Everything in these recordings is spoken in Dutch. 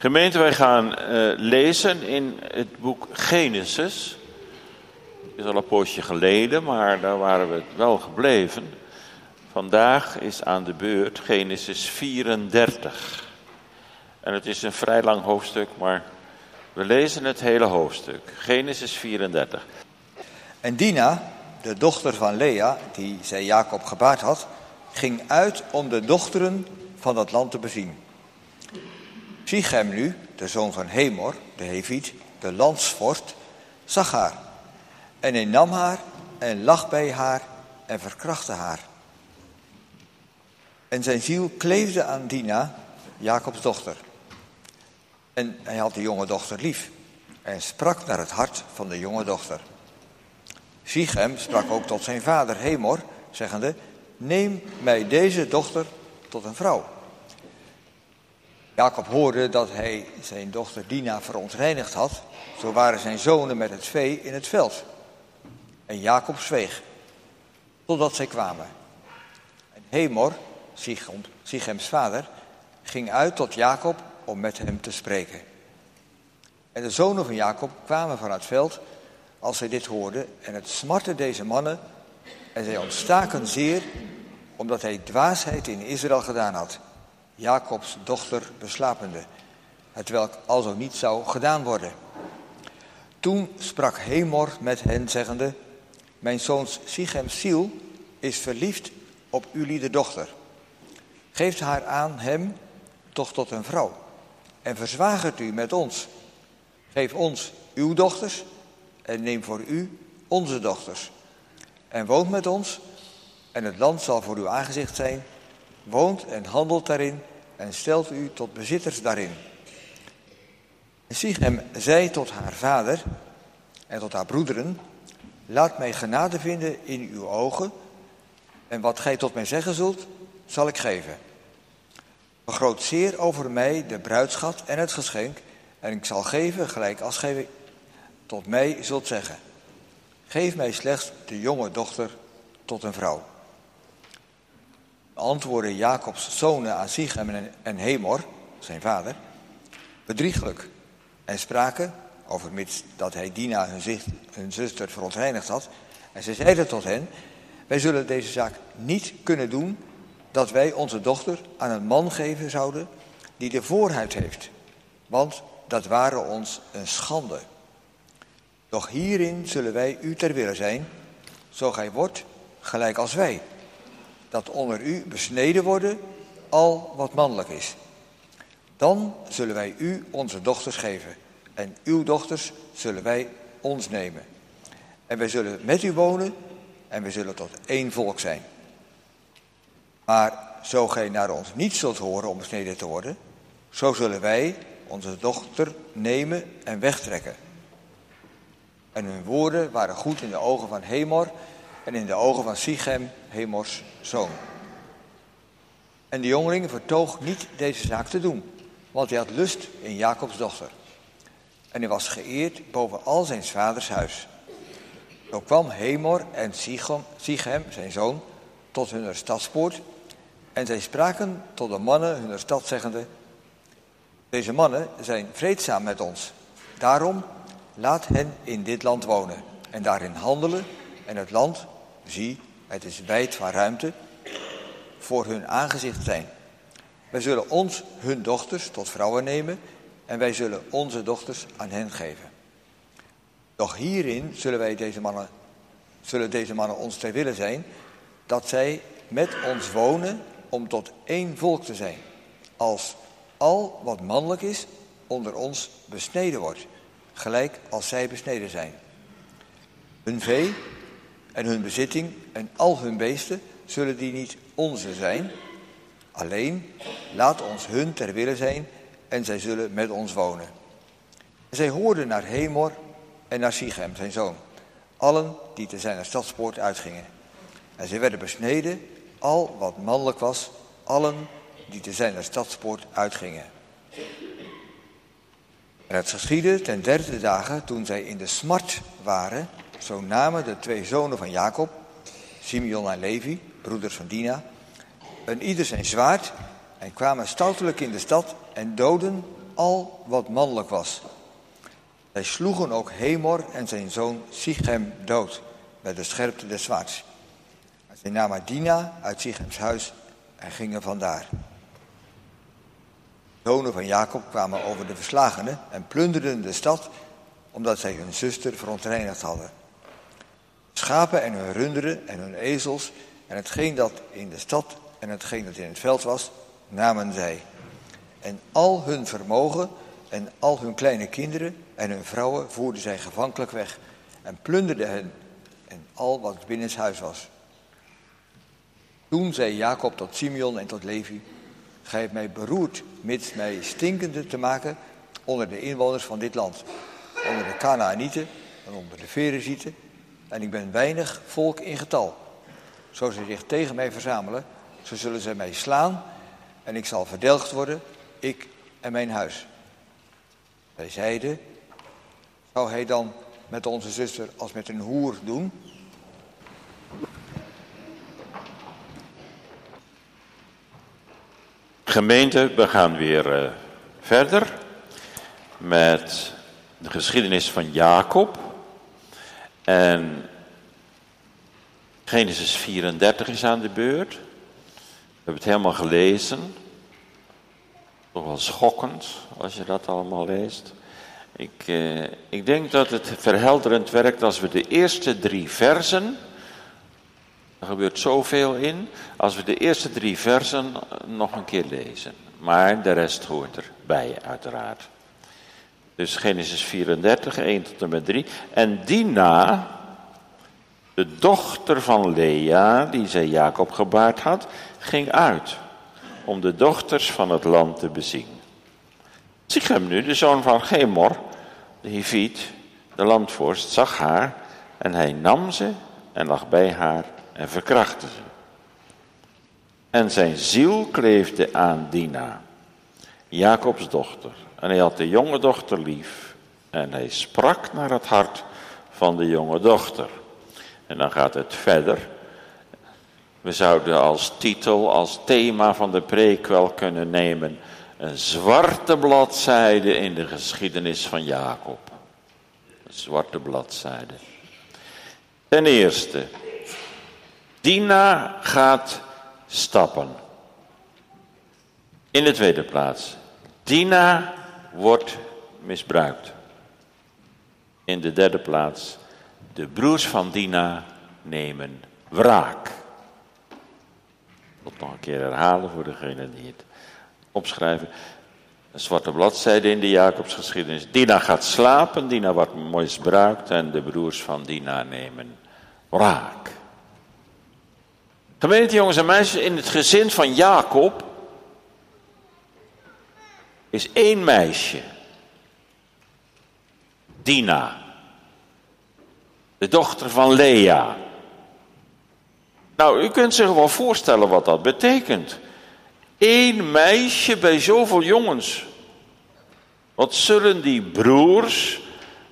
Gemeente, wij gaan uh, lezen in het boek Genesis. Het is al een poosje geleden, maar daar waren we wel gebleven. Vandaag is aan de beurt Genesis 34. En het is een vrij lang hoofdstuk, maar we lezen het hele hoofdstuk. Genesis 34. En Dina, de dochter van Lea, die zij Jacob gebaard had, ging uit om de dochteren van dat land te bezien. Sichem nu, de zoon van Hemor, de Heviet, de landsvorst, zag haar. En hij nam haar en lag bij haar en verkrachtte haar. En zijn ziel kleefde aan Dina, Jacobs dochter. En hij had de jonge dochter lief en sprak naar het hart van de jonge dochter. Sichem sprak ook tot zijn vader Hemor, zeggende, neem mij deze dochter tot een vrouw. Jacob hoorde dat hij zijn dochter Dina verontreinigd had. Zo waren zijn zonen met het vee in het veld. En Jacob zweeg, totdat zij kwamen. En Hemor, Sichems vader, ging uit tot Jacob om met hem te spreken. En de zonen van Jacob kwamen van het veld als zij dit hoorden. En het smartte deze mannen en zij ontstaken zeer omdat hij dwaasheid in Israël gedaan had. Jacobs dochter beslapende, het welk alzo niet zou gedaan worden. Toen sprak Hemor met hen, zeggende, mijn zoons Sichems ziel is verliefd op jullie de dochter. Geeft haar aan hem toch tot een vrouw en verzwagert u met ons. Geef ons uw dochters en neem voor u onze dochters. En woont met ons en het land zal voor uw aangezicht zijn woont en handelt daarin en stelt u tot bezitters daarin. Sichem zei tot haar vader en tot haar broederen, laat mij genade vinden in uw ogen en wat gij tot mij zeggen zult, zal ik geven. Vergroot zeer over mij de bruidschat en het geschenk en ik zal geven gelijk als gij tot mij zult zeggen. Geef mij slechts de jonge dochter tot een vrouw antwoordden Jacobs zonen aan Sichem en Hemor, zijn vader, bedrieglijk en spraken, overmits dat hij Dina, hun zuster, verontreinigd had. En ze zeiden tot hen, wij zullen deze zaak niet kunnen doen dat wij onze dochter aan een man geven zouden die de voorhuid heeft, want dat waren ons een schande. Doch hierin zullen wij u ter wille zijn, zo gij wordt gelijk als wij dat onder u besneden worden al wat mannelijk is. Dan zullen wij u onze dochters geven en uw dochters zullen wij ons nemen. En wij zullen met u wonen en wij zullen tot één volk zijn. Maar zo gij naar ons niet zult horen om besneden te worden, zo zullen wij onze dochter nemen en wegtrekken. En hun woorden waren goed in de ogen van Hemor en in de ogen van Sichem, Hemors zoon. En de jongeling vertoog niet deze zaak te doen, want hij had lust in Jacobs dochter. En hij was geëerd boven al zijn vaders huis. Zo kwam Hemor en Sichem, zijn zoon, tot hun stadspoort. En zij spraken tot de mannen hun stad, zeggende: Deze mannen zijn vreedzaam met ons. Daarom laat hen in dit land wonen en daarin handelen en het land Zie, het is wijd van ruimte voor hun aangezicht zijn. Wij zullen ons hun dochters tot vrouwen nemen en wij zullen onze dochters aan hen geven. Doch hierin zullen wij deze mannen, zullen deze mannen ons ter willen zijn, dat zij met ons wonen om tot één volk te zijn, als al wat mannelijk is onder ons besneden wordt, gelijk als zij besneden zijn. Hun vee en hun bezitting en al hun beesten, zullen die niet onze zijn? Alleen, laat ons hun ter wille zijn en zij zullen met ons wonen. En zij hoorden naar Hemor en naar Sichem, zijn zoon, allen die te zijn stadspoort uitgingen. En zij werden besneden, al wat mannelijk was, allen die te zijn stadspoort uitgingen. En het geschiedde ten derde dagen, toen zij in de smart waren, zo namen de twee zonen van Jacob, Simeon en Levi, broeders van Dina, een ieder zijn zwaard en kwamen stoutelijk in de stad en doden al wat mannelijk was. Zij sloegen ook Hemor en zijn zoon Sichem dood bij de scherpte des zwaards. Zij namen Dina uit Sichems huis en gingen vandaar. De zonen van Jacob kwamen over de verslagenen en plunderden de stad omdat zij hun zuster verontreinigd hadden. Schapen en hun runderen en hun ezels en hetgeen dat in de stad en hetgeen dat in het veld was, namen zij. En al hun vermogen en al hun kleine kinderen en hun vrouwen voerden zij gevankelijk weg en plunderden hen en al wat binnen huis was. Toen zei Jacob tot Simeon en tot Levi, gij mij beroerd met mij stinkende te maken onder de inwoners van dit land, onder de Canaanieten en onder de Ferezieten, en ik ben weinig volk in getal. Zo ze zich tegen mij verzamelen, zo zullen zij mij slaan en ik zal verdelgd worden, ik en mijn huis. Wij zeiden, zou hij dan met onze zuster als met een hoer doen? Gemeente, we gaan weer uh, verder met de geschiedenis van Jacob. En Genesis 34 is aan de beurt. We hebben het helemaal gelezen. Toch wel schokkend als je dat allemaal leest. Ik, eh, ik denk dat het verhelderend werkt als we de eerste drie versen. Er gebeurt zoveel in. Als we de eerste drie versen nog een keer lezen. Maar de rest hoort erbij, uiteraard. Dus Genesis 34, 1 tot en met 3. En Dina, de dochter van Lea, die zij Jacob gebaard had, ging uit om de dochters van het land te bezien. Sichem nu, de zoon van Gemor, de Hiviet, de landvorst, zag haar en hij nam ze en lag bij haar en verkrachtte ze. En zijn ziel kleefde aan Dina, Jacobs dochter. En hij had de jonge dochter lief. En hij sprak naar het hart van de jonge dochter. En dan gaat het verder. We zouden als titel, als thema van de preek wel kunnen nemen. Een zwarte bladzijde in de geschiedenis van Jacob. Een zwarte bladzijde. Ten eerste, Dina gaat stappen. In de tweede plaats, Dina wordt misbruikt. In de derde plaats, de broers van Dina nemen wraak. Ik nog een keer herhalen voor degene die het opschrijven. Een zwarte bladzijde in de Jacobsgeschiedenis. Dina gaat slapen, Dina wordt misbruikt en de broers van Dina nemen wraak. Gemeente jongens en meisjes, in het gezin van Jacob is één meisje. Dina. De dochter van Lea. Nou, u kunt zich wel voorstellen wat dat betekent. Eén meisje bij zoveel jongens. Wat zullen die broers,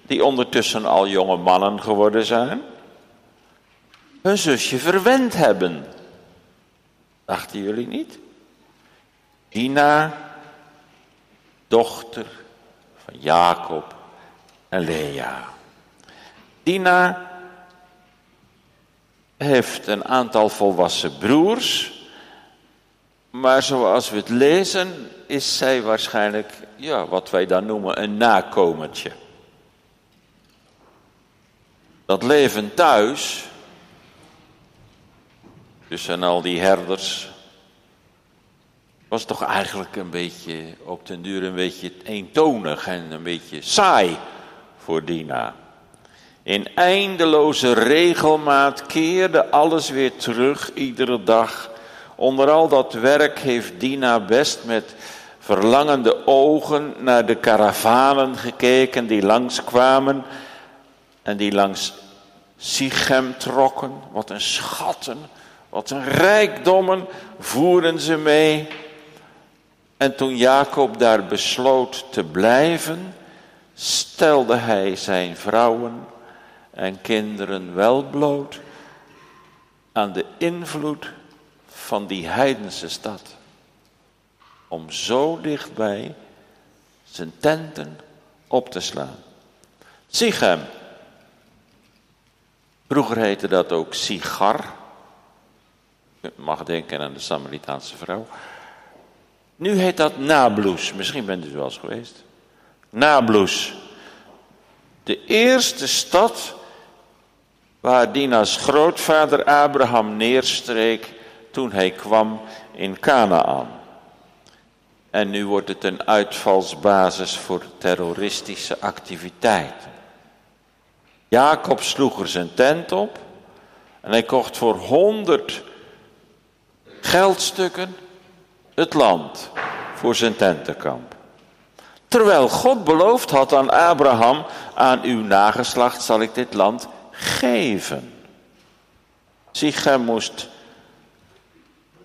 die ondertussen al jonge mannen geworden zijn, hun zusje verwend hebben? Dachten jullie niet? Dina dochter van Jacob en Lea. Dina heeft een aantal volwassen broers, maar zoals we het lezen is zij waarschijnlijk, ja, wat wij dan noemen een nakomertje. Dat leven thuis, tussen al die herders, was toch eigenlijk een beetje op den duur een beetje eentonig en een beetje saai voor Dina. In eindeloze regelmaat keerde alles weer terug, iedere dag. Onder al dat werk heeft Dina best met verlangende ogen naar de karavanen gekeken die langskwamen en die langs Sichem trokken. Wat een schatten, wat een rijkdommen voeren ze mee. En toen Jacob daar besloot te blijven, stelde hij zijn vrouwen en kinderen wel bloot aan de invloed van die heidense stad. Om zo dichtbij zijn tenten op te slaan. Sichem. Vroeger heette dat ook Sigar. Je mag denken aan de Samaritaanse vrouw. Nu heet dat Nablus. Misschien bent u wel eens geweest. Nablus. De eerste stad waar Dina's grootvader Abraham neerstreek toen hij kwam in Canaan. En nu wordt het een uitvalsbasis voor terroristische activiteiten. Jacob sloeg er zijn tent op en hij kocht voor honderd geldstukken het land voor zijn tentenkamp. Terwijl God beloofd had aan Abraham, aan uw nageslacht zal ik dit land geven. Sichem moest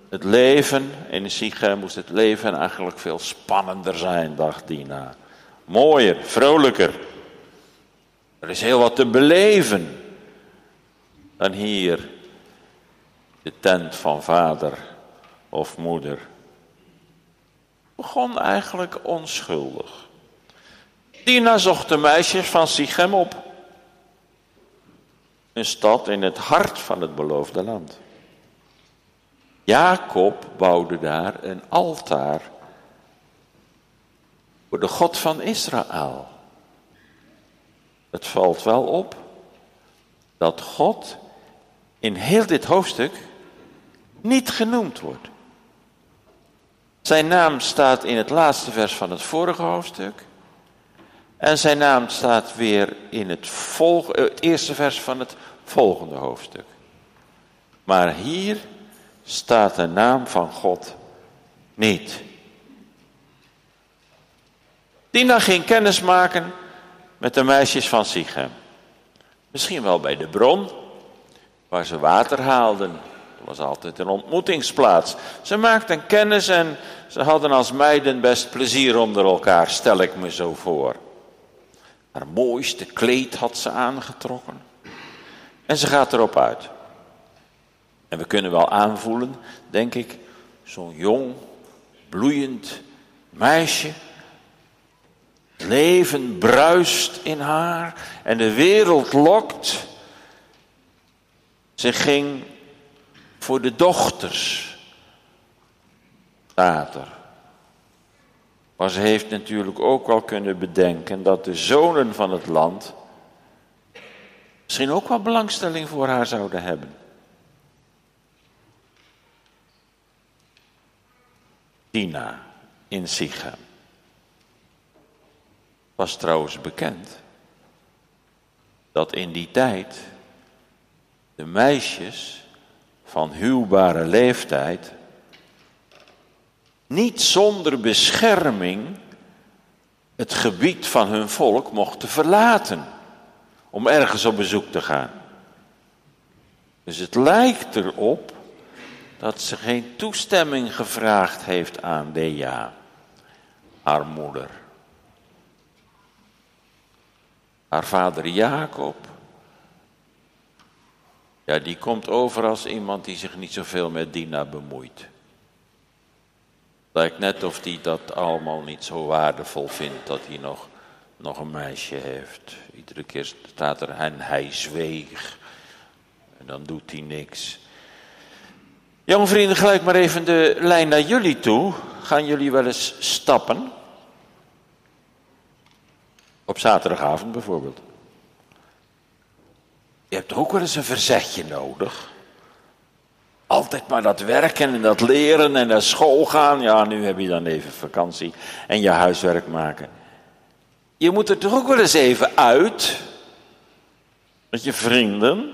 het leven, in Sichem moest het leven eigenlijk veel spannender zijn, dacht Dina. Mooier, vrolijker. Er is heel wat te beleven dan hier de tent van vader of moeder. Begon eigenlijk onschuldig. Dina zocht de meisjes van Sichem op. Een stad in het hart van het beloofde land. Jacob bouwde daar een altaar voor de God van Israël. Het valt wel op dat God in heel dit hoofdstuk niet genoemd wordt. Zijn naam staat in het laatste vers van het vorige hoofdstuk. En zijn naam staat weer in het, eh, het eerste vers van het volgende hoofdstuk. Maar hier staat de naam van God niet. Dina ging kennis maken met de meisjes van Sichem. Misschien wel bij de bron, waar ze water haalden. Dat was altijd een ontmoetingsplaats. Ze maakten kennis en ze hadden als meiden best plezier onder elkaar, stel ik me zo voor. Haar mooiste kleed had ze aangetrokken. En ze gaat erop uit. En we kunnen wel aanvoelen, denk ik, zo'n jong, bloeiend meisje. Het leven bruist in haar en de wereld lokt. Ze ging voor de dochters, staat Maar ze heeft natuurlijk ook wel kunnen bedenken dat de zonen van het land misschien ook wel belangstelling voor haar zouden hebben. Dina in Sichem. Was trouwens bekend dat in die tijd de meisjes van huwbare leeftijd niet zonder bescherming het gebied van hun volk mochten verlaten om ergens op bezoek te gaan. Dus het lijkt erop dat ze geen toestemming gevraagd heeft aan Lea, haar moeder. Haar vader Jacob, ja, die komt over als iemand die zich niet zoveel met Dina bemoeit. Lijkt net of hij dat allemaal niet zo waardevol vindt dat hij nog, nog een meisje heeft. Iedere keer staat er en hij zweeg. En dan doet hij niks. Jong vrienden, gelijk maar even de lijn naar jullie toe. Gaan jullie wel eens stappen? Op zaterdagavond bijvoorbeeld. Je hebt ook wel eens een verzetje nodig? Altijd maar dat werken en dat leren en naar school gaan. Ja, nu heb je dan even vakantie en je huiswerk maken. Je moet er toch ook wel eens even uit. Met je vrienden.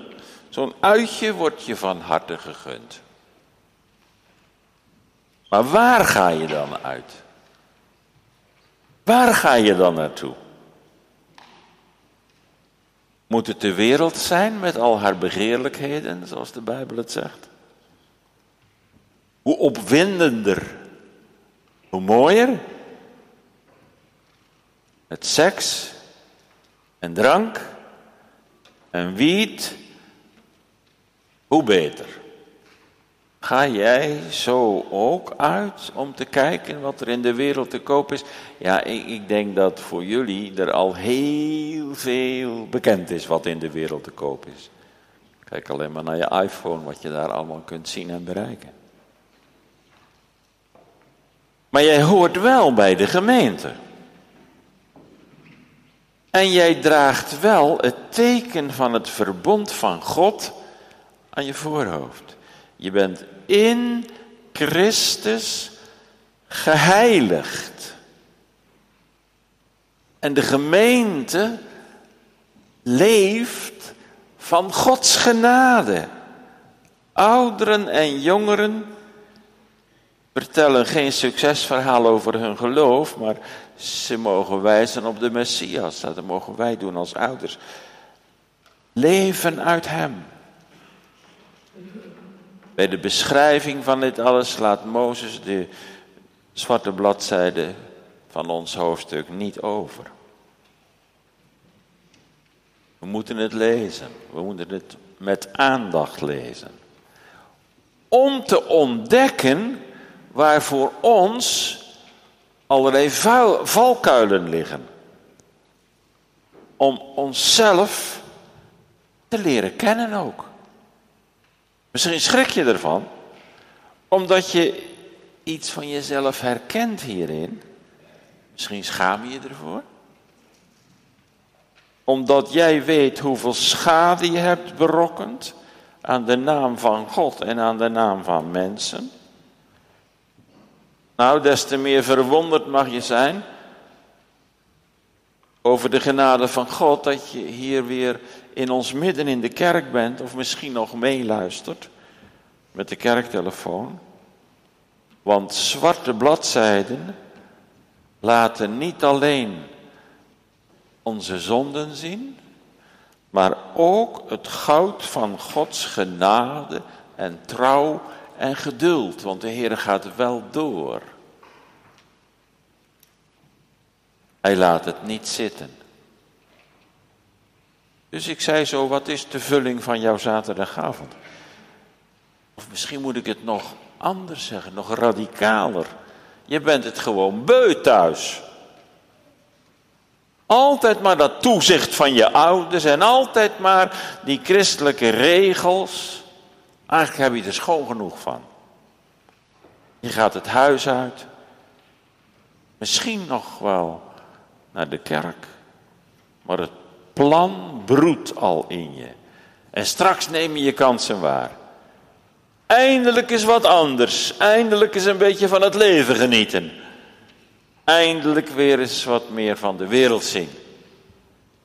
Zo'n uitje wordt je van harte gegund. Maar waar ga je dan uit? Waar ga je dan naartoe? Moet het de wereld zijn met al haar begeerlijkheden, zoals de Bijbel het zegt? Hoe opwindender, hoe mooier. Het seks en drank en wiet, hoe beter. Ga jij zo ook uit om te kijken wat er in de wereld te koop is? Ja, ik, ik, denk dat voor jullie er al heel veel bekend is wat in de wereld te koop is. Kijk alleen maar naar je iPhone, wat je daar allemaal kunt zien en bereiken. Maar jij hoort wel bij de gemeente. En jij draagt wel het teken van het verbond van God aan je voorhoofd. Je bent in Christus geheiligd. En de gemeente leeft van Gods genade. Ouderen en jongeren vertellen geen succesverhaal over hun geloof, maar ze mogen wijzen op de Messias. Dat mogen wij doen als ouders. Leven uit Hem. Bij de beschrijving van dit alles laat Mozes de zwarte bladzijde van ons hoofdstuk niet over. We moeten het lezen. We moeten het met aandacht lezen. Om te ontdekken waar voor ons allerlei valkuilen liggen. Om onszelf te leren kennen ook. Misschien schrik je ervan, omdat je iets van jezelf herkent hierin. Misschien schaam je je ervoor. Omdat jij weet hoeveel schade je hebt berokkend aan de naam van God en aan de naam van mensen. Nou, des te meer verwonderd mag je zijn over de genade van God dat je hier weer in ons midden in de kerk bent of misschien nog meeluistert met de kerktelefoon. Want zwarte bladzijden laten niet alleen onze zonden zien, maar ook het goud van Gods genade en trouw en geduld, want de Heer gaat wel door. Hij laat het niet zitten. Dus ik zei zo, wat is de vulling van jouw zaterdagavond? Of misschien moet ik het nog anders zeggen, nog radicaler. Je bent het gewoon beu thuis. Altijd maar dat toezicht van je ouders en altijd maar die christelijke regels. Eigenlijk heb je er schoon genoeg van. Je gaat het huis uit. Misschien nog wel naar de kerk. Maar het plan broedt al in je. En straks neem je je kansen waar. Eindelijk is wat anders. Eindelijk is een beetje van het leven genieten. Eindelijk weer eens wat meer van de wereld zien.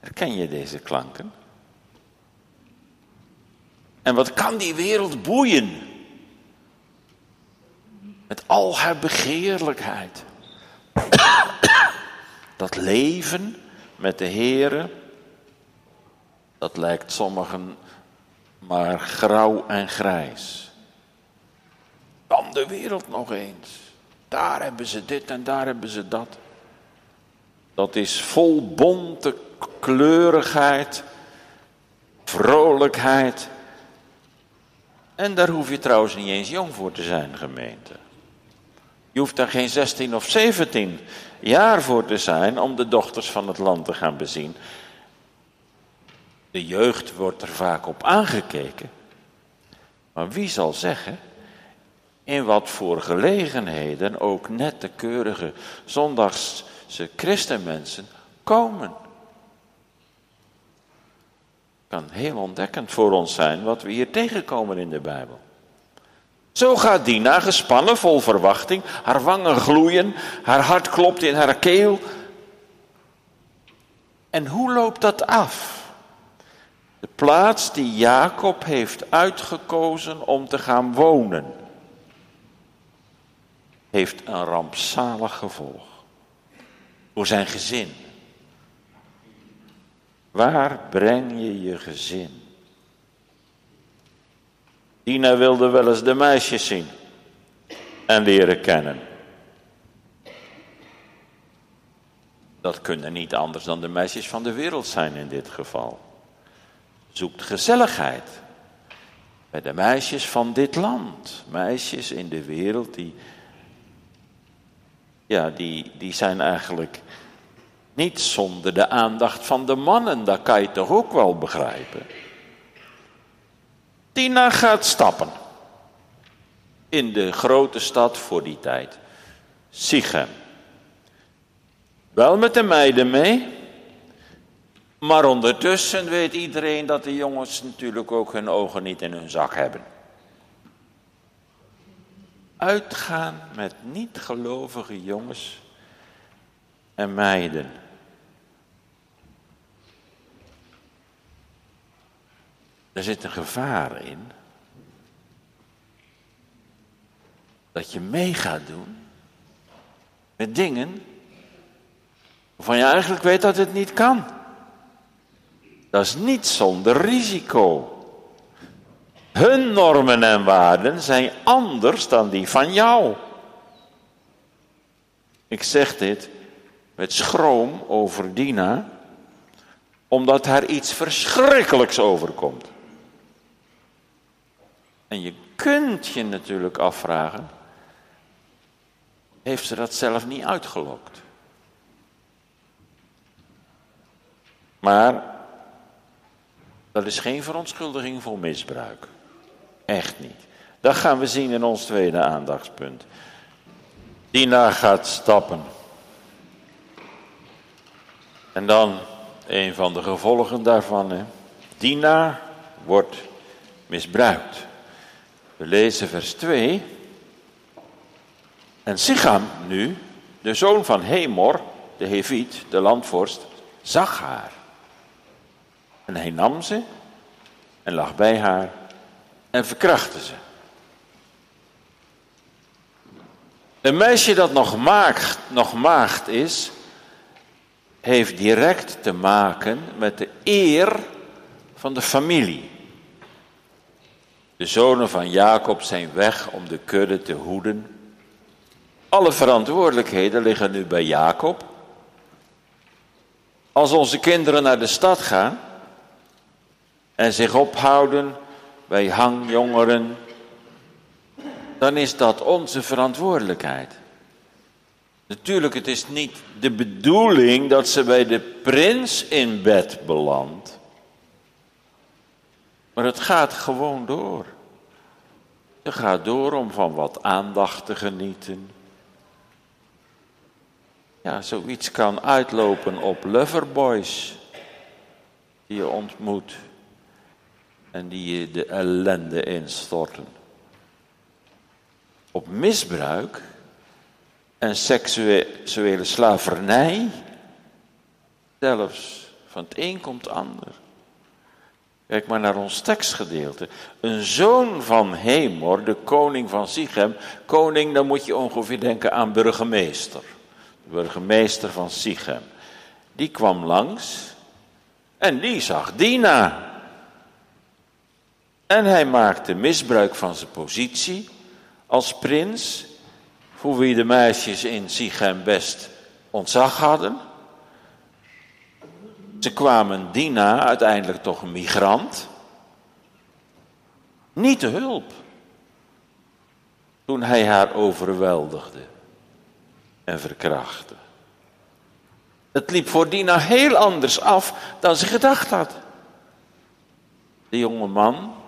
Herken je deze klanken? En wat kan die wereld boeien? Met al haar begeerlijkheid. Dat leven met de Here, dat lijkt sommigen maar grauw en grijs. Dan de wereld nog eens. Daar hebben ze dit en daar hebben ze dat. Dat is vol bonte kleurigheid, vrolijkheid. En daar hoef je trouwens niet eens jong voor te zijn, gemeente. Je hoeft daar geen 16 of 17 jaar voor te zijn om de dochters van het land te gaan bezien. De jeugd wordt er vaak op aangekeken. Maar wie zal zeggen in wat voor gelegenheden ook net de keurige zondagse christenmensen komen? kan heel ontdekkend voor ons zijn wat we hier tegenkomen in de Bijbel. Zo gaat Dina gespannen, vol verwachting. Haar wangen gloeien, haar hart klopt in haar keel. En hoe loopt dat af? De plaats die Jacob heeft uitgekozen om te gaan wonen, heeft een rampzalig gevolg voor zijn gezin. Waar breng je je gezin? Dina wilde wel eens de meisjes zien en leren kennen. Dat kunnen niet anders dan de meisjes van de wereld zijn in dit geval. Zoekt gezelligheid. Bij de meisjes van dit land. Meisjes in de wereld die. Ja, die, die zijn eigenlijk niet zonder de aandacht van de mannen. Dat kan je toch ook wel begrijpen. Tina gaat stappen. In de grote stad voor die tijd. Sichem. Wel met de meiden mee. Maar ondertussen weet iedereen dat de jongens natuurlijk ook hun ogen niet in hun zak hebben. Uitgaan met niet-gelovige jongens en meiden. Er zit een gevaar in. Dat je mee gaat doen met dingen waarvan je eigenlijk weet dat het niet kan. Dat is niet zonder risico. Hun normen en waarden zijn anders dan die van jou. Ik zeg dit met schroom over Dina, omdat haar iets verschrikkelijks overkomt. En je kunt je natuurlijk afvragen, heeft ze dat zelf niet uitgelokt? Maar dat is geen verontschuldiging voor misbruik. Echt niet. Dat gaan we zien in ons tweede aandachtspunt. Dina gaat stappen. En dan een van de gevolgen daarvan. Hè. Dina wordt misbruikt. We lezen vers 2. En Sicham nu, de zoon van Hemor, de Heviet, de landvorst, zag haar. En hij nam ze en lag bij haar en verkrachtte ze. Een meisje dat nog maagd, nog maagd is, heeft direct te maken met de eer van de familie. De zonen van Jacob zijn weg om de kudde te hoeden. Alle verantwoordelijkheden liggen nu bij Jacob. Als onze kinderen naar de stad gaan en zich ophouden bij hangjongeren, dan is dat onze verantwoordelijkheid. Natuurlijk, het is niet de bedoeling dat ze bij de prins in bed belandt. Maar het gaat gewoon door. Het gaat door om van wat aandacht te genieten. Ja, zoiets kan uitlopen op loverboys die je ontmoet en die je de ellende instorten. Op misbruik en seksuele slavernij, zelfs van het een komt het ander. Kijk maar naar ons tekstgedeelte. Een zoon van Hemor, de koning van Sichem. Koning, dan moet je ongeveer denken aan burgemeester. De burgemeester van Sichem. Die kwam langs en die zag Dina. En hij maakte misbruik van zijn positie als prins, voor wie de meisjes in Sichem best ontzag hadden. Ze kwamen Dina, uiteindelijk toch een migrant, niet te hulp. Toen hij haar overweldigde en verkrachtte. Het liep voor Dina heel anders af dan ze gedacht had. De jonge man,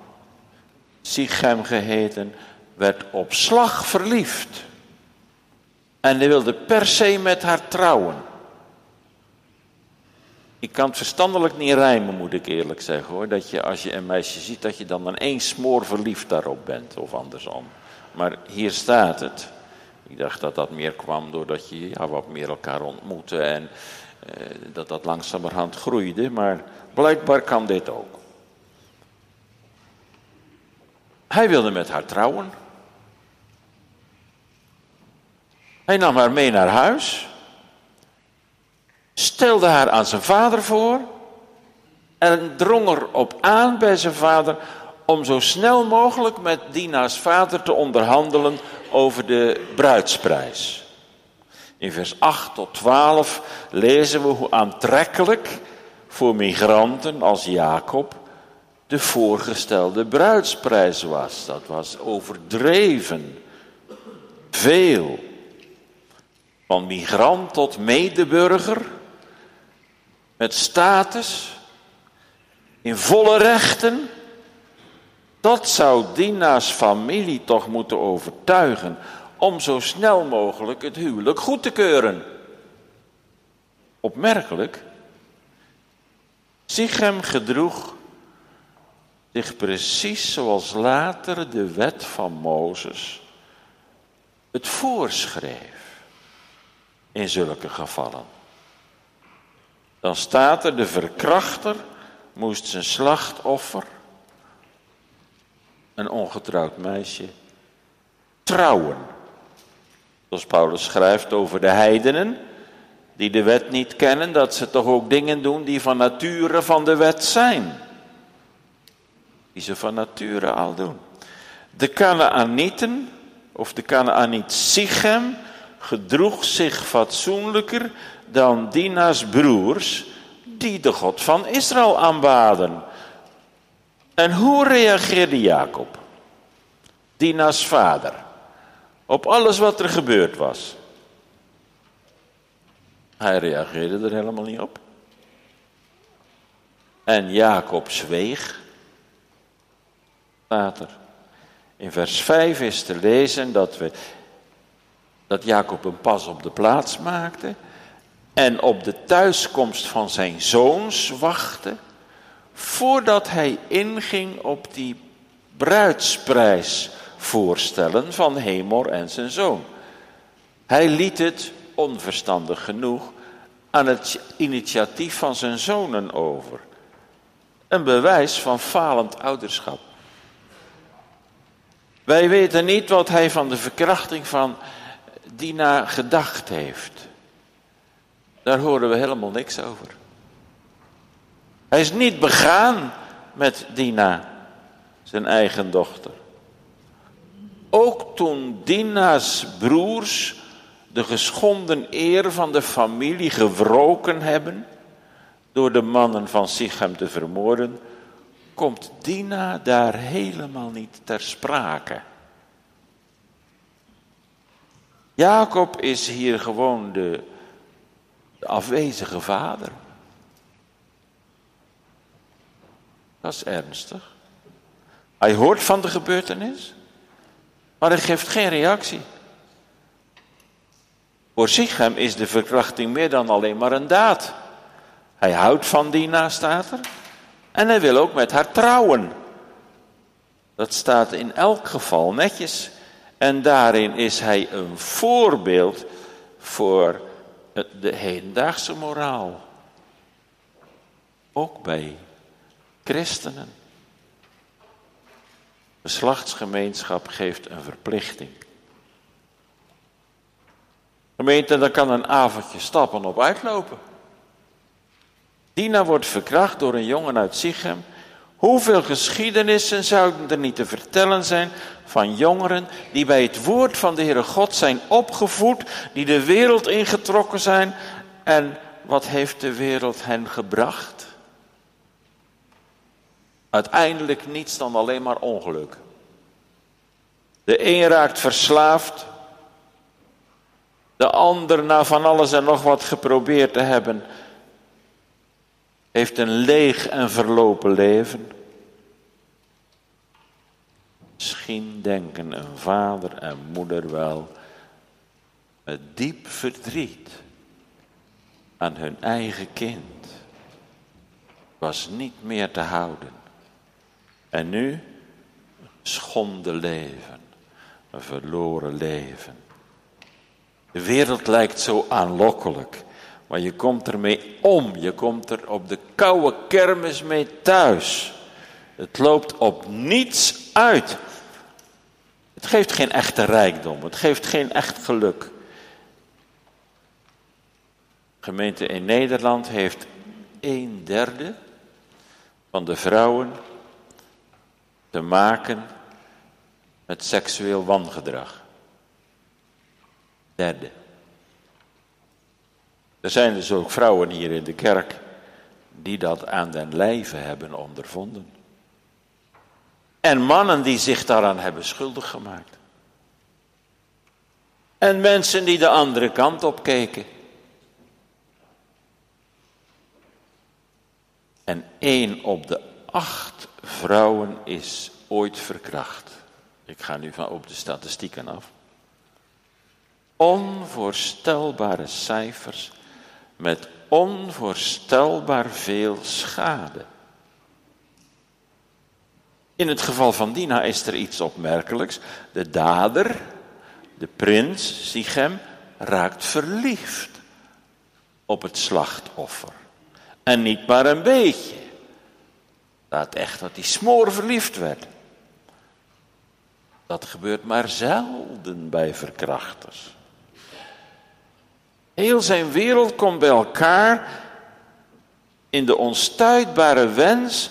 Sichem geheten, werd op slag verliefd. En hij wilde per se met haar trouwen. Ik kan het verstandelijk niet rijmen, moet ik eerlijk zeggen hoor. Dat je als je een meisje ziet, dat je dan in één smoor verliefd daarop bent, of andersom. Maar hier staat het. Ik dacht dat dat meer kwam doordat je ja, wat meer elkaar ontmoette en eh, dat dat langzamerhand groeide. Maar blijkbaar kan dit ook. Hij wilde met haar trouwen. Hij nam haar mee naar huis stelde haar aan zijn vader voor en drong erop aan bij zijn vader om zo snel mogelijk met Dina's vader te onderhandelen over de bruidsprijs. In vers 8 tot 12 lezen we hoe aantrekkelijk voor migranten als Jacob de voorgestelde bruidsprijs was. Dat was overdreven. Veel. Van migrant tot medeburger. Met status. In volle rechten. Dat zou Dina's familie toch moeten overtuigen om zo snel mogelijk het huwelijk goed te keuren. Opmerkelijk. Sichem gedroeg zich precies zoals later de wet van Mozes het voorschreef in zulke gevallen. Dan staat er de verkrachter moest zijn slachtoffer, een ongetrouwd meisje, trouwen. Zoals Paulus schrijft over de heidenen, die de wet niet kennen, dat ze toch ook dingen doen die van nature van de wet zijn. Die ze van nature al doen. De Canaanieten, of de Canaaniet Sichem, gedroeg zich fatsoenlijker dan Dina's broers, die de God van Israël aanbaden. En hoe reageerde Jacob, Dina's vader, op alles wat er gebeurd was? Hij reageerde er helemaal niet op. En Jacob zweeg. In vers 5 is te lezen dat, we, dat Jacob een pas op de plaats maakte en op de thuiskomst van zijn zoons wachtte, voordat hij inging op die bruidsprijs voorstellen van Hemor en zijn zoon. Hij liet het, onverstandig genoeg, aan het initiatief van zijn zonen over. Een bewijs van falend ouderschap. Wij weten niet wat hij van de verkrachting van Dina gedacht heeft. Daar horen we helemaal niks over. Hij is niet begaan met Dina, zijn eigen dochter. Ook toen Dina's broers de geschonden eer van de familie gewroken hebben door de mannen van Sichem te vermoorden, komt Dina daar helemaal niet ter sprake. Jacob is hier gewoon de, afwezige vader. Dat is ernstig. Hij hoort van de gebeurtenis, maar hij geeft geen reactie. Voor Sichem is de verkrachting meer dan alleen maar een daad. Hij houdt van Dina, staat er. En hij wil ook met haar trouwen. Dat staat in elk geval netjes. En daarin is hij een voorbeeld voor de hedendaagse moraal. Ook bij christenen. De slachtsgemeenschap geeft een verplichting. Gemeente, dan kan een avondje stappen op uitlopen. Dina wordt verkracht door een jongen uit Sichem. Hoeveel geschiedenissen zouden er niet te vertellen zijn van jongeren die bij het woord van de Heere God zijn opgevoed, die de wereld ingetrokken zijn. En wat heeft de wereld hen gebracht? Uiteindelijk niets dan alleen maar ongeluk. De een raakt verslaafd, de ander na van alles en nog wat geprobeerd te hebben, heeft een leeg en verlopen leven. Misschien denken een vader en moeder wel met diep verdriet aan hun eigen kind. Was niet meer te houden. En nu schonde leven, een verloren leven. De wereld lijkt zo aanlokkelijk. Maar je komt ermee om. Je komt er op de koude kermis mee thuis. Het loopt op niets uit. Het geeft geen echte rijkdom. Het geeft geen echt geluk. gemeente in Nederland heeft een derde van de vrouwen te maken met seksueel wangedrag. Derde. Er zijn dus ook vrouwen hier in de kerk die dat aan den lijve hebben ondervonden. En mannen die zich daaraan hebben schuldig gemaakt. En mensen die de andere kant op keken. En één op de acht vrouwen is ooit verkracht. Ik ga nu van op de statistieken af. Onvoorstelbare cijfers met onvoorstelbaar veel schade. In het geval van Dina is er iets opmerkelijks. De dader, de prins Sichem, raakt verliefd op het slachtoffer. En niet maar een beetje. Laat echt dat hij smoor verliefd werd. Dat gebeurt maar zelden bij verkrachters. Heel zijn wereld komt bij elkaar in de onstuitbare wens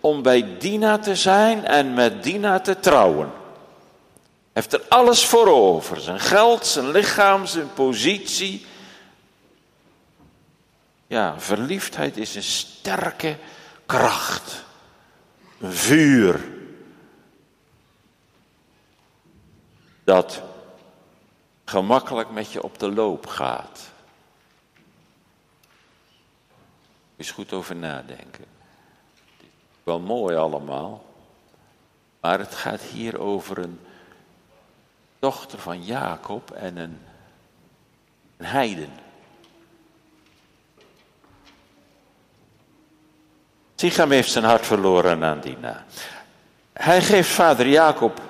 om bij Dina te zijn en met Dina te trouwen. Heeft er alles voor over: zijn geld, zijn lichaam, zijn positie. Ja, verliefdheid is een sterke kracht, een vuur. Dat gemakkelijk met je op de loop gaat. Eens goed over nadenken. Wel mooi allemaal, maar het gaat hier over een dochter van Jacob en een, een heiden. Sichem heeft zijn hart verloren aan Dina. Hij geeft vader Jacob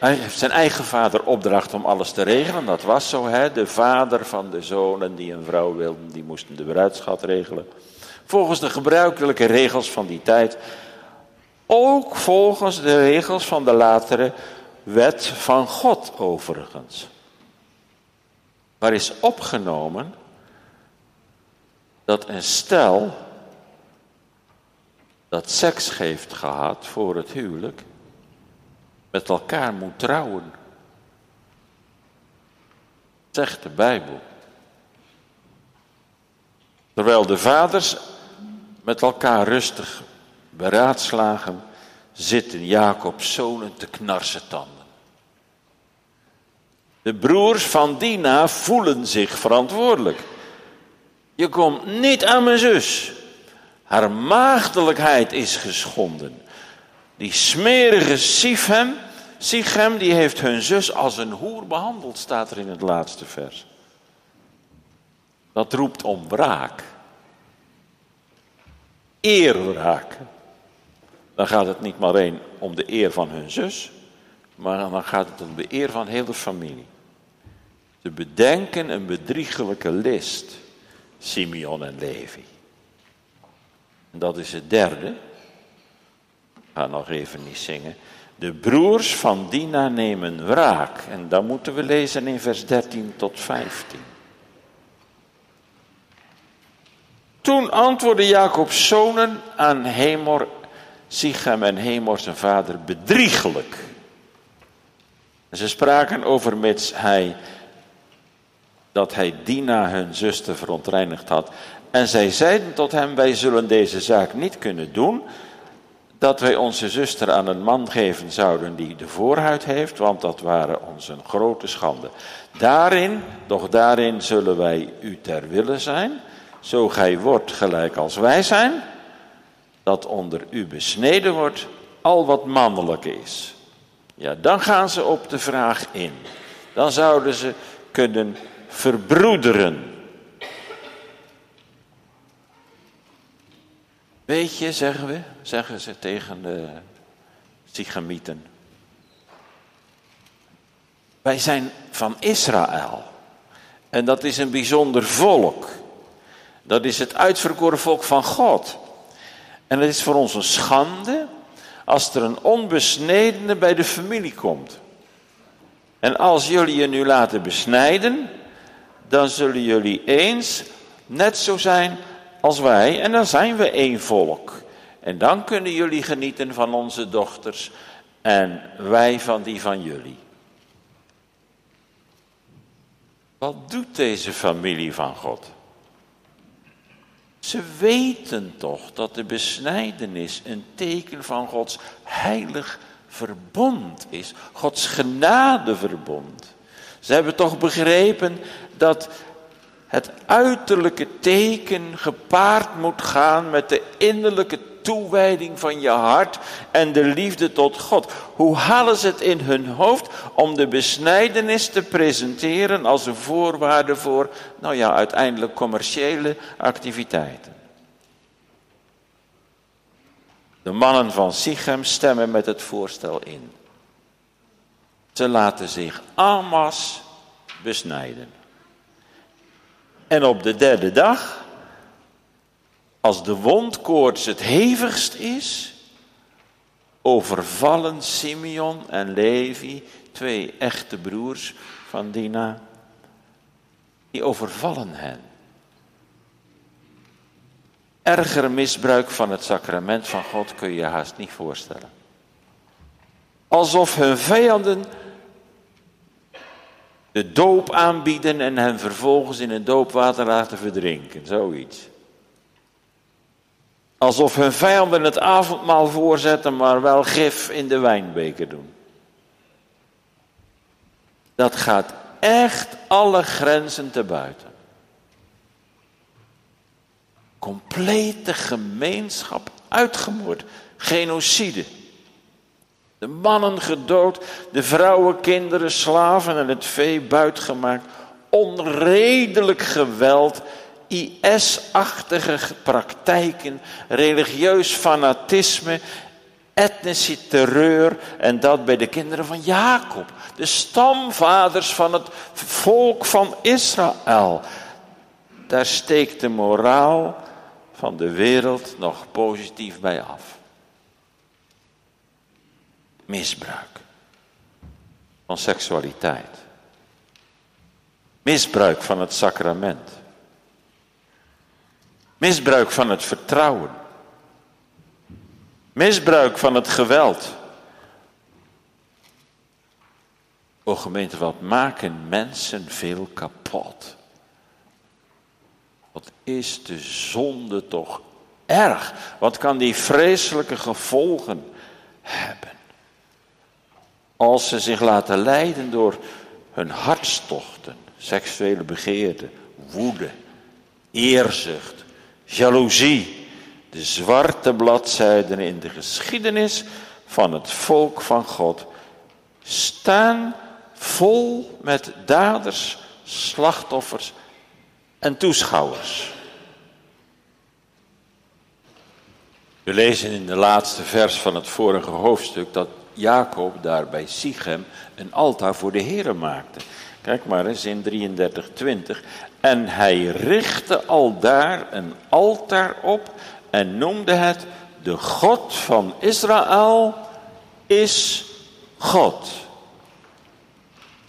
hij heeft zijn eigen vader opdracht om alles te regelen. Dat was zo, hè? De vader van de zonen die een vrouw wilden, die moesten de bruidschat regelen. Volgens de gebruikelijke regels van die tijd. Ook volgens de regels van de latere wet van God overigens. Waar is opgenomen dat een stel dat seks heeft gehad voor het huwelijk met elkaar moet trouwen. Zegt de Bijbel. Terwijl de vaders met elkaar rustig beraadslagen, zitten Jacob's zonen te knarsen tanden. De broers van Dina voelen zich verantwoordelijk. Je komt niet aan mijn zus. Haar maagdelijkheid is geschonden. Die smerige Sichem, Sichem, die heeft hun zus als een hoer behandeld, staat er in het laatste vers. Dat roept om wraak. Eerwraak. Dan gaat het niet maar één om de eer van hun zus, maar dan gaat het om de eer van heel de familie. Ze bedenken een bedriegelijke list, Simeon en Levi. En dat is het derde ga nog even niet zingen. De broers van Dina nemen wraak. En dan moeten we lezen in vers 13 tot 15. Toen antwoordde Jacob's zonen aan Hemor, Sichem en Hemor zijn vader bedriegelijk. ze spraken over mits hij, dat hij Dina hun zuster verontreinigd had. En zij zeiden tot hem, wij zullen deze zaak niet kunnen doen, dat wij onze zuster aan een man geven zouden die de voorhuid heeft, want dat waren ons een grote schande. Daarin, doch daarin zullen wij u ter wille zijn, zo gij wordt gelijk als wij zijn, dat onder u besneden wordt al wat mannelijk is. Ja, dan gaan ze op de vraag in. Dan zouden ze kunnen verbroederen Weet je, zeggen we, zeggen ze tegen de Sigamieten. Wij zijn van Israël. En dat is een bijzonder volk. Dat is het uitverkoren volk van God. En het is voor ons een schande als er een onbesnedene bij de familie komt. En als jullie je nu laten besnijden, dan zullen jullie eens net zo zijn als wij en dan zijn we één volk. En dan kunnen jullie genieten van onze dochters en wij van die van jullie. Wat doet deze familie van God? Ze weten toch dat de besnijdenis een teken van Gods heilig verbond is. Gods genadeverbond. Ze hebben toch begrepen dat het uiterlijke teken gepaard moet gaan met de innerlijke toewijding van je hart en de liefde tot God. Hoe halen ze het in hun hoofd om de besnijdenis te presenteren als een voorwaarde voor, nou ja, uiteindelijk commerciële activiteiten? De mannen van Sichem stemmen met het voorstel in. Ze laten zich amas besnijden. En op de derde dag, als de wondkoorts het hevigst is, overvallen Simeon en Levi, twee echte broers van Dina, die overvallen hen. Erger misbruik van het sacrament van God kun je je haast niet voorstellen. Alsof hun vijanden de doop aanbieden en hen vervolgens in een doopwater laten verdrinken. Zoiets. Alsof hun vijanden het avondmaal voorzetten, maar wel gif in de wijnbeker doen. Dat gaat echt alle grenzen te buiten. Complete gemeenschap uitgemoord. Genocide. De mannen gedood, de vrouwen, kinderen, slaven en het vee buitgemaakt. Onredelijk geweld, IS-achtige praktijken, religieus fanatisme, etnische terreur en dat bij de kinderen van Jacob, de stamvaders van het volk van Israël. Daar steekt de moraal van de wereld nog positief bij af misbruik van seksualiteit. Misbruik van het sacrament. Misbruik van het vertrouwen. Misbruik van het geweld. O gemeente, wat maken mensen veel kapot? Wat is de zonde toch erg? Wat kan die vreselijke gevolgen hebben? Als ze zich laten leiden door hun hartstochten, seksuele begeerte, woede, eerzucht, jaloezie, de zwarte bladzijden in de geschiedenis van het volk van God, staan vol met daders, slachtoffers en toeschouwers. We lezen in de laatste vers van het vorige hoofdstuk dat Jacob daar bij Sichem een altaar voor de Here maakte. Kijk maar eens in 33:20. En hij richtte al daar een altaar op en noemde het de God van Israël is God.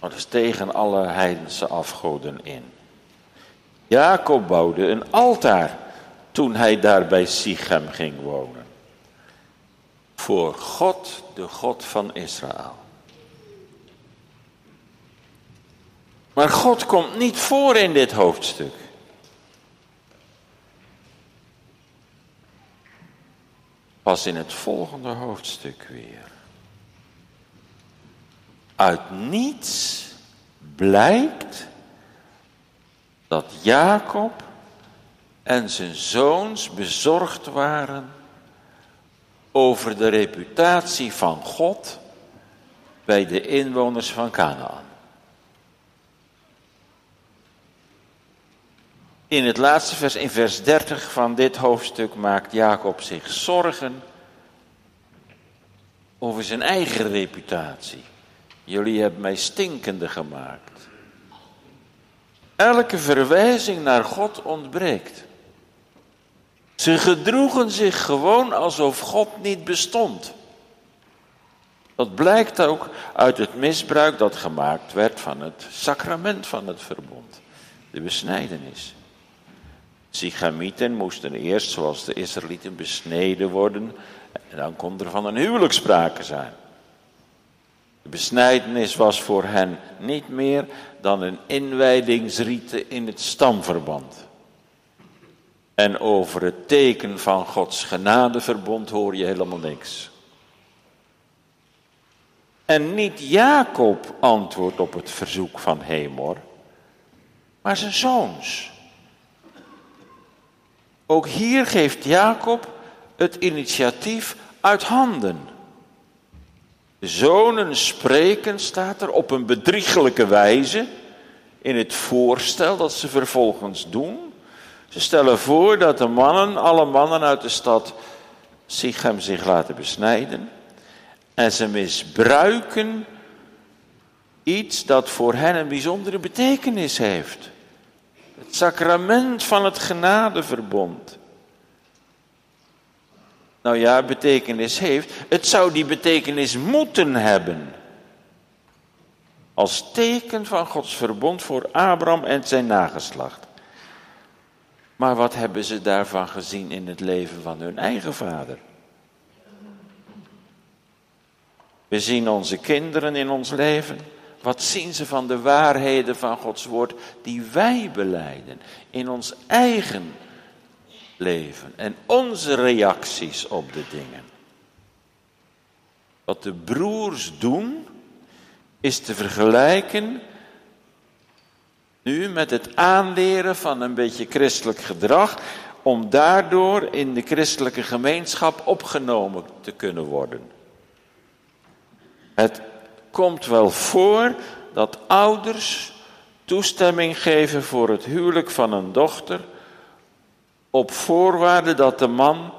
Dat is tegen alle heidense afgoden in. Jacob bouwde een altaar toen hij daar bij Sichem ging wonen voor God, de God van Israël. Maar God komt niet voor in dit hoofdstuk. Pas in het volgende hoofdstuk weer. Uit niets blijkt dat Jacob en zijn zoons bezorgd waren over de reputatie van God bij de inwoners van Canaan. In het laatste vers, in vers 30 van dit hoofdstuk, maakt Jacob zich zorgen over zijn eigen reputatie. Jullie hebben mij stinkende gemaakt. Elke verwijzing naar God ontbreekt. Ze gedroegen zich gewoon alsof God niet bestond. Dat blijkt ook uit het misbruik dat gemaakt werd van het sacrament van het verbond, de besnijdenis. Sichamieten moesten eerst, zoals de Israëlieten, besneden worden en dan kon er van een huwelijk sprake zijn. De besnijdenis was voor hen niet meer dan een inwijdingsriete in het stamverband. En over het teken van Gods genadeverbond hoor je helemaal niks. En niet Jacob antwoordt op het verzoek van Hemor, maar zijn zoons. Ook hier geeft Jacob het initiatief uit handen. De zonen spreken, staat er, op een bedriegelijke wijze in het voorstel dat ze vervolgens doen. Ze stellen voor dat de mannen, alle mannen uit de stad Sichem zich laten besnijden. En ze misbruiken iets dat voor hen een bijzondere betekenis heeft. Het sacrament van het genadeverbond. Nou ja, betekenis heeft. Het zou die betekenis moeten hebben. Als teken van Gods verbond voor Abraham en zijn nageslacht. Maar wat hebben ze daarvan gezien in het leven van hun eigen vader? We zien onze kinderen in ons leven. Wat zien ze van de waarheden van Gods woord die wij beleiden in ons eigen leven en onze reacties op de dingen? Wat de broers doen is te vergelijken nu met het aanleren van een beetje christelijk gedrag om daardoor in de christelijke gemeenschap opgenomen te kunnen worden. Het komt wel voor dat ouders toestemming geven voor het huwelijk van een dochter op voorwaarde dat de man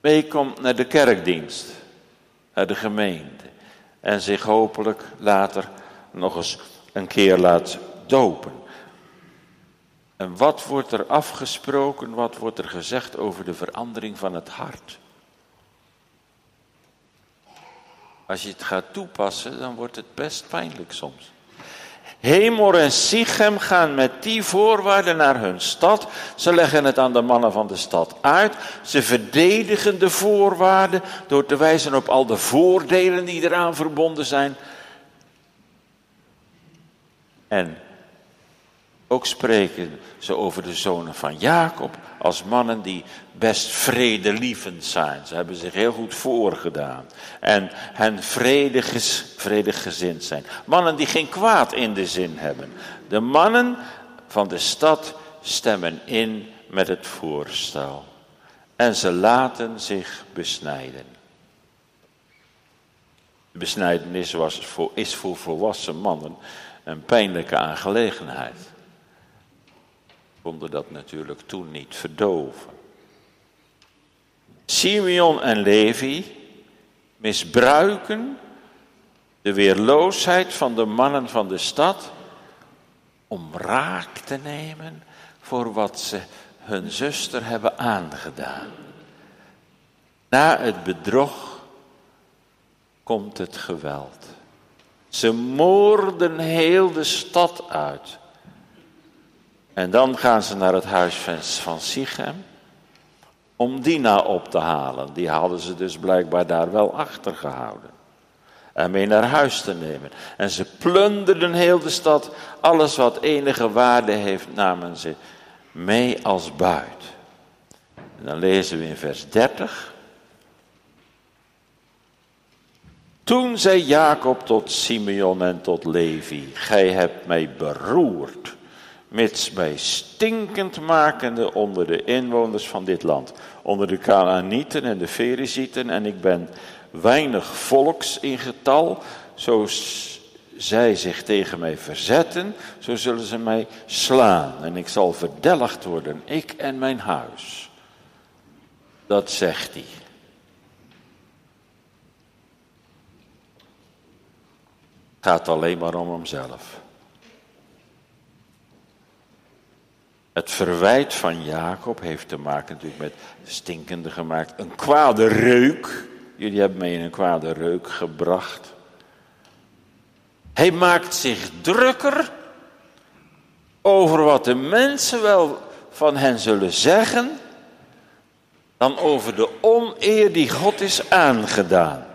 meekomt naar de kerkdienst, naar de gemeente en zich hopelijk later nog eens een keer laat dopen. En wat wordt er afgesproken, wat wordt er gezegd over de verandering van het hart? Als je het gaat toepassen, dan wordt het best pijnlijk soms. Hemor en Sichem gaan met die voorwaarden naar hun stad. Ze leggen het aan de mannen van de stad uit. Ze verdedigen de voorwaarden door te wijzen op al de voordelen die eraan verbonden zijn. En ook spreken ze over de zonen van Jacob als mannen die best vredelievend zijn. Ze hebben zich heel goed voorgedaan. En hen vredig, vredegezind zijn. Mannen die geen kwaad in de zin hebben. De mannen van de stad stemmen in met het voorstel. En ze laten zich besnijden. De besnijdenis was voor, is voor volwassen mannen een pijnlijke aangelegenheid. Konden dat natuurlijk toen niet verdoven. Simeon en Levi misbruiken de weerloosheid van de mannen van de stad om raak te nemen voor wat ze hun zuster hebben aangedaan. Na het bedrog komt het geweld. Ze moorden heel de stad uit. En dan gaan ze naar het huis van Sichem om Dina op te halen. Die hadden ze dus blijkbaar daar wel achtergehouden. En mee naar huis te nemen. En ze plunderden heel de stad. Alles wat enige waarde heeft namen ze mee als buit. En dan lezen we in vers 30. Toen zei Jacob tot Simeon en tot Levi: Gij hebt mij beroerd mits mij stinkend makende onder de inwoners van dit land, onder de Canaanieten en de Ferizieten, en ik ben weinig volks in getal, zo zij zich tegen mij verzetten, zo zullen ze mij slaan en ik zal verdelgd worden, ik en mijn huis. Dat zegt hij. Gaat alleen maar om hemzelf. Het verwijt van Jacob heeft te maken natuurlijk met stinkende gemaakt. Een kwade reuk. Jullie hebben mij in een kwade reuk gebracht. Hij maakt zich drukker over wat de mensen wel van hen zullen zeggen, dan over de oneer die God is aangedaan.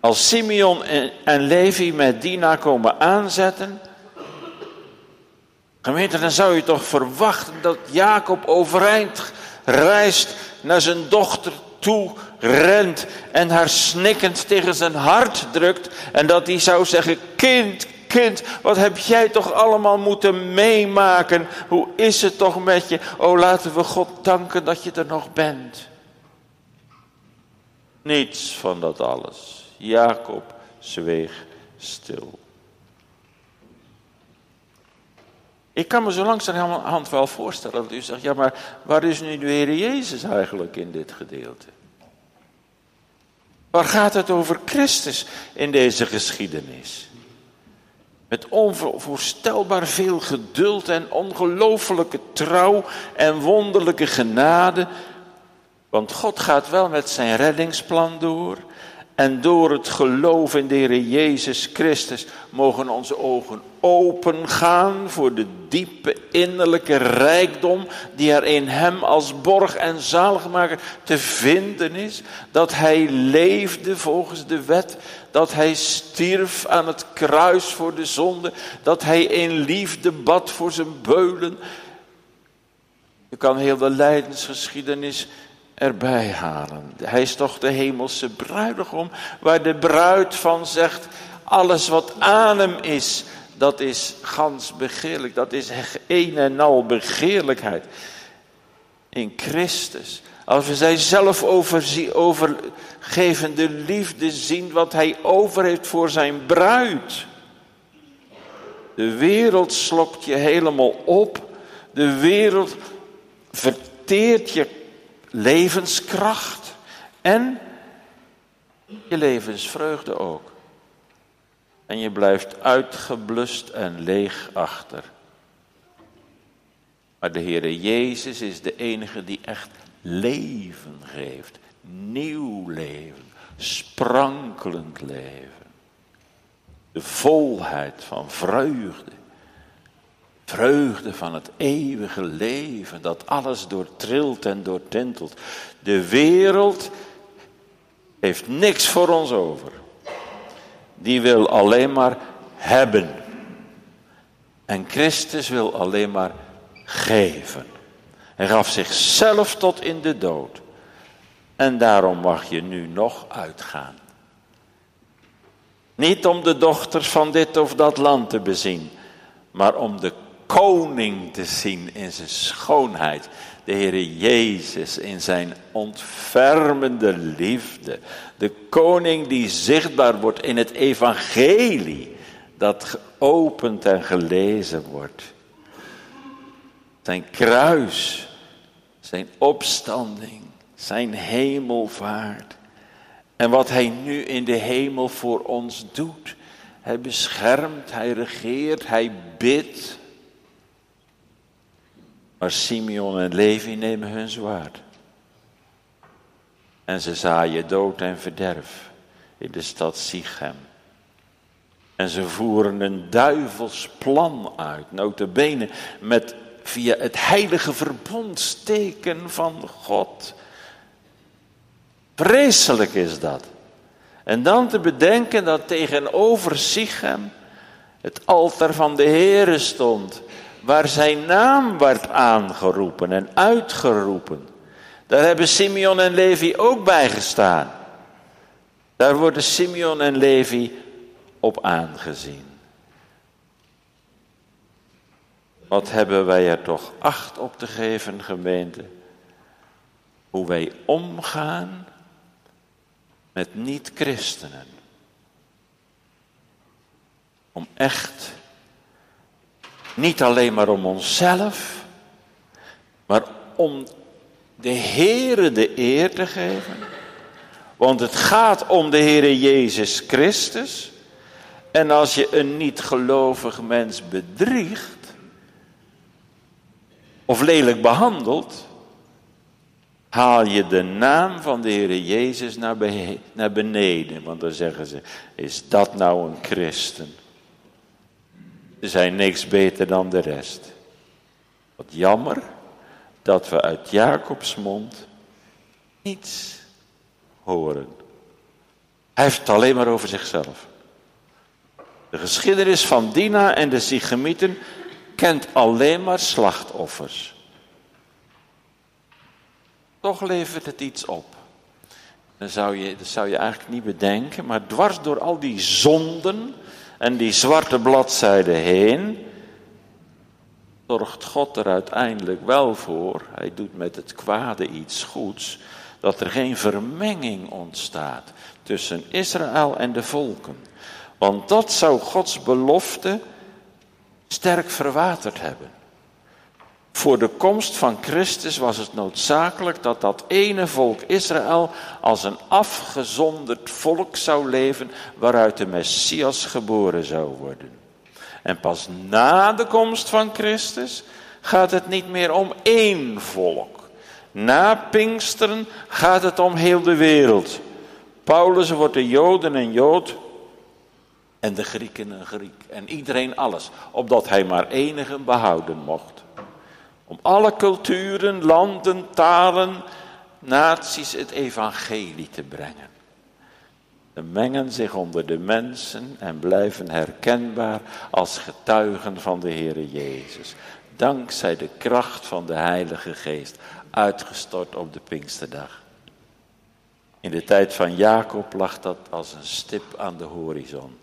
Als Simeon en Levi met Dina komen aanzetten, Gemeente, dan zou je toch verwachten dat Jacob overeind reist naar zijn dochter toe, rent en haar snikkend tegen zijn hart drukt. En dat hij zou zeggen, kind, kind, wat heb jij toch allemaal moeten meemaken? Hoe is het toch met je? Oh, laten we God danken dat je er nog bent. Niets van dat alles. Jacob zweeg stil. Ik kan me zo langzamerhand wel voorstellen dat u zegt, ja maar waar is nu de Heer Jezus eigenlijk in dit gedeelte? Waar gaat het over Christus in deze geschiedenis? Met onvoorstelbaar veel geduld en ongelooflijke trouw en wonderlijke genade. Want God gaat wel met zijn reddingsplan door. En door het geloof in de Heer Jezus Christus mogen onze ogen open gaan voor de diepe innerlijke rijkdom die er in Hem als borg en zaligmaker te vinden is. Dat Hij leefde volgens de wet, dat Hij stierf aan het kruis voor de zonde, dat Hij in liefde bad voor zijn beulen. Je kan heel de lijdensgeschiedenis erbij halen. Hij is toch de hemelse bruidegom, waar de bruid van zegt, alles wat aan hem is, dat is gans begeerlijk, dat is een en al begeerlijkheid. In Christus, als we zijn zelf overgevende liefde zien, wat hij over heeft voor zijn bruid. De wereld slokt je helemaal op. De wereld verteert je levenskracht en je levensvreugde ook. En je blijft uitgeblust en leeg achter. Maar de Heere Jezus is de enige die echt leven geeft. Nieuw leven, sprankelend leven. De volheid van vreugde. Vreugde van het eeuwige leven, dat alles doortrilt en doortintelt. De wereld heeft niks voor ons over. Die wil alleen maar hebben. En Christus wil alleen maar geven. Hij gaf zichzelf tot in de dood. En daarom mag je nu nog uitgaan. Niet om de dochters van dit of dat land te bezien, maar om de koning te zien in zijn schoonheid. De Heere Jezus in zijn ontfermende liefde. De koning die zichtbaar wordt in het evangelie dat geopend en gelezen wordt. Zijn kruis, zijn opstanding, zijn hemelvaart. En wat hij nu in de hemel voor ons doet. Hij beschermt, hij regeert, hij bidt. Maar Simeon en Levi nemen hun zwaard. En ze zaaien dood en verderf in de stad Sichem. En ze voeren een duivels plan uit, notabene met via het heilige verbondsteken van God. Vreselijk is dat. En dan te bedenken dat tegenover Sichem het altaar van de Heere stond waar zijn naam werd aangeroepen en uitgeroepen. Daar hebben Simeon en Levi ook bij gestaan. Daar worden Simeon en Levi op aangezien. Wat hebben wij er toch acht op te geven, gemeente? Hoe wij omgaan met niet-christenen. Om echt niet alleen maar om onszelf, maar om de Heere de eer te geven. Want het gaat om de Heere Jezus Christus. En als je een niet gelovig mens bedriegt, of lelijk behandelt, haal je de naam van de Heere Jezus naar beneden. Want dan zeggen ze, is dat nou een christen? Zijn niks beter dan de rest. Wat jammer dat we uit Jacobs mond niets horen. Hij heeft het alleen maar over zichzelf. De geschiedenis van Dina en de Sigemieten kent alleen maar slachtoffers. Toch levert het iets op. Dan zou je, dat zou je eigenlijk niet bedenken, maar dwars door al die zonden en die zwarte bladzijden heen, zorgt God er uiteindelijk wel voor, hij doet met het kwade iets goeds, dat er geen vermenging ontstaat tussen Israël en de volken. Want dat zou Gods belofte sterk verwaterd hebben. Voor de komst van Christus was het noodzakelijk dat dat ene volk Israël als een afgezonderd volk zou leven waaruit de Messias geboren zou worden. En pas na de komst van Christus gaat het niet meer om één volk. Na Pinksteren gaat het om heel de wereld. Paulus wordt de Joden een Jood en de Grieken een Griek. En iedereen alles, opdat hij maar enigen behouden mocht. Om alle culturen, landen, talen, naties het evangelie te brengen. Ze mengen zich onder de mensen en blijven herkenbaar als getuigen van de Heere Jezus. Dankzij de kracht van de Heilige Geest, uitgestort op de Pinksterdag. In de tijd van Jacob lag dat als een stip aan de horizon.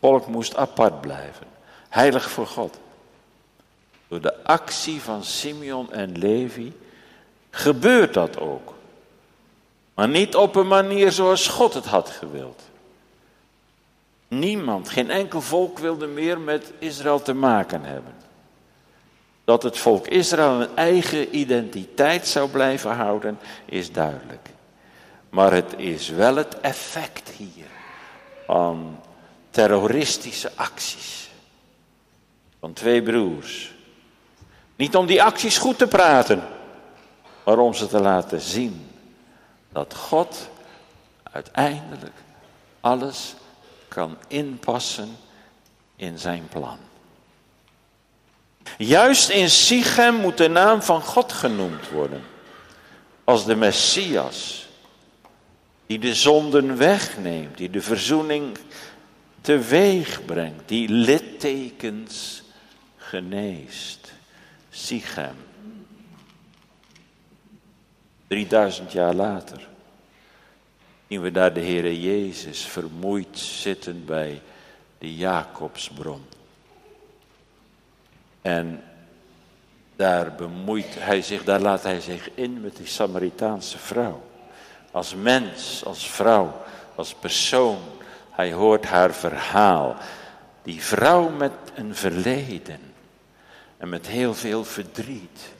Volk moest apart blijven, heilig voor God. Door de actie van Simeon en Levi gebeurt dat ook. Maar niet op een manier zoals God het had gewild. Niemand, geen enkel volk wilde meer met Israël te maken hebben. Dat het volk Israël een eigen identiteit zou blijven houden, is duidelijk. Maar het is wel het effect hier van terroristische acties. Van twee broers. Niet om die acties goed te praten, maar om ze te laten zien dat God uiteindelijk alles kan inpassen in zijn plan. Juist in Sichem moet de naam van God genoemd worden. Als de Messias, die de zonden wegneemt, die de verzoening teweeg brengt, die littekens geneest. Sichem. 3000 jaar later zien we daar de Heere Jezus vermoeid zitten bij de Jacobsbron. En daar bemoeit hij zich, daar laat hij zich in met die Samaritaanse vrouw. Als mens, als vrouw, als persoon. Hij hoort haar verhaal. Die vrouw met een verleden en met heel veel verdriet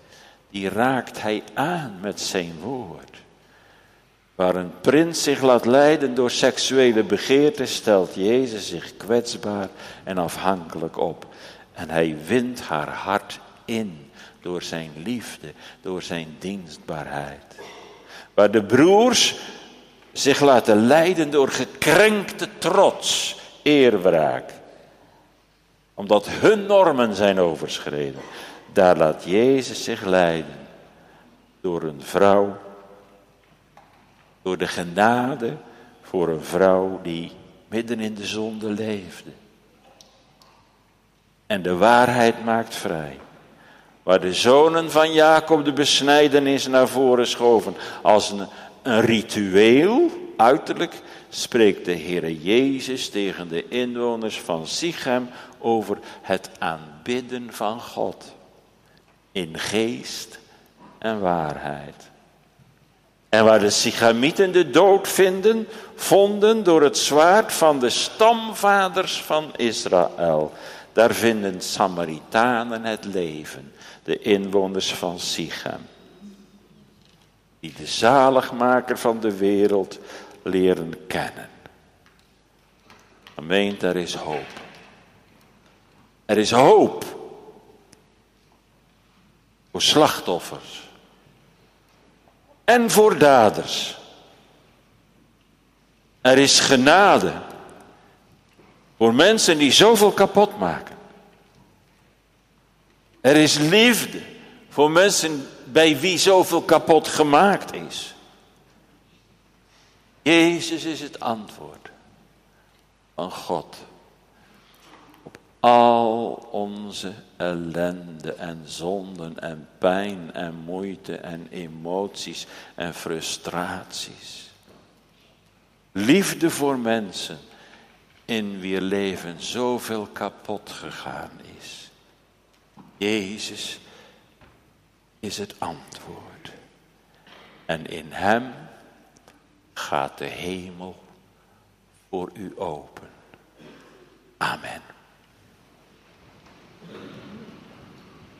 die raakt hij aan met zijn woord. Waar een prins zich laat leiden door seksuele begeerte, stelt Jezus zich kwetsbaar en afhankelijk op. En hij wint haar hart in door zijn liefde, door zijn dienstbaarheid. Waar de broers zich laten leiden door gekrenkte trots, eerwraak. Omdat hun normen zijn overschreden. Daar laat Jezus zich leiden door een vrouw, door de genade voor een vrouw die midden in de zonde leefde. En de waarheid maakt vrij. Waar de zonen van Jacob de besnijdenis naar voren schoven als een, een ritueel, uiterlijk, spreekt de Heere Jezus tegen de inwoners van Sichem over het aanbidden van God in geest en waarheid. En waar de Sichamieten de dood vinden, vonden door het zwaard van de stamvaders van Israël. Daar vinden Samaritanen het leven, de inwoners van Sichem. Die de zaligmaker van de wereld leren kennen. Gemeent, er is hoop. Er is hoop voor slachtoffers en voor daders. Er is genade voor mensen die zoveel kapot maken. Er is liefde voor mensen bij wie zoveel kapot gemaakt is. Jezus is het antwoord van God al onze ellende en zonden en pijn en moeite en emoties en frustraties. Liefde voor mensen in wie leven zoveel kapot gegaan is. Jezus is het antwoord. En in Hem gaat de hemel voor u open. Amen.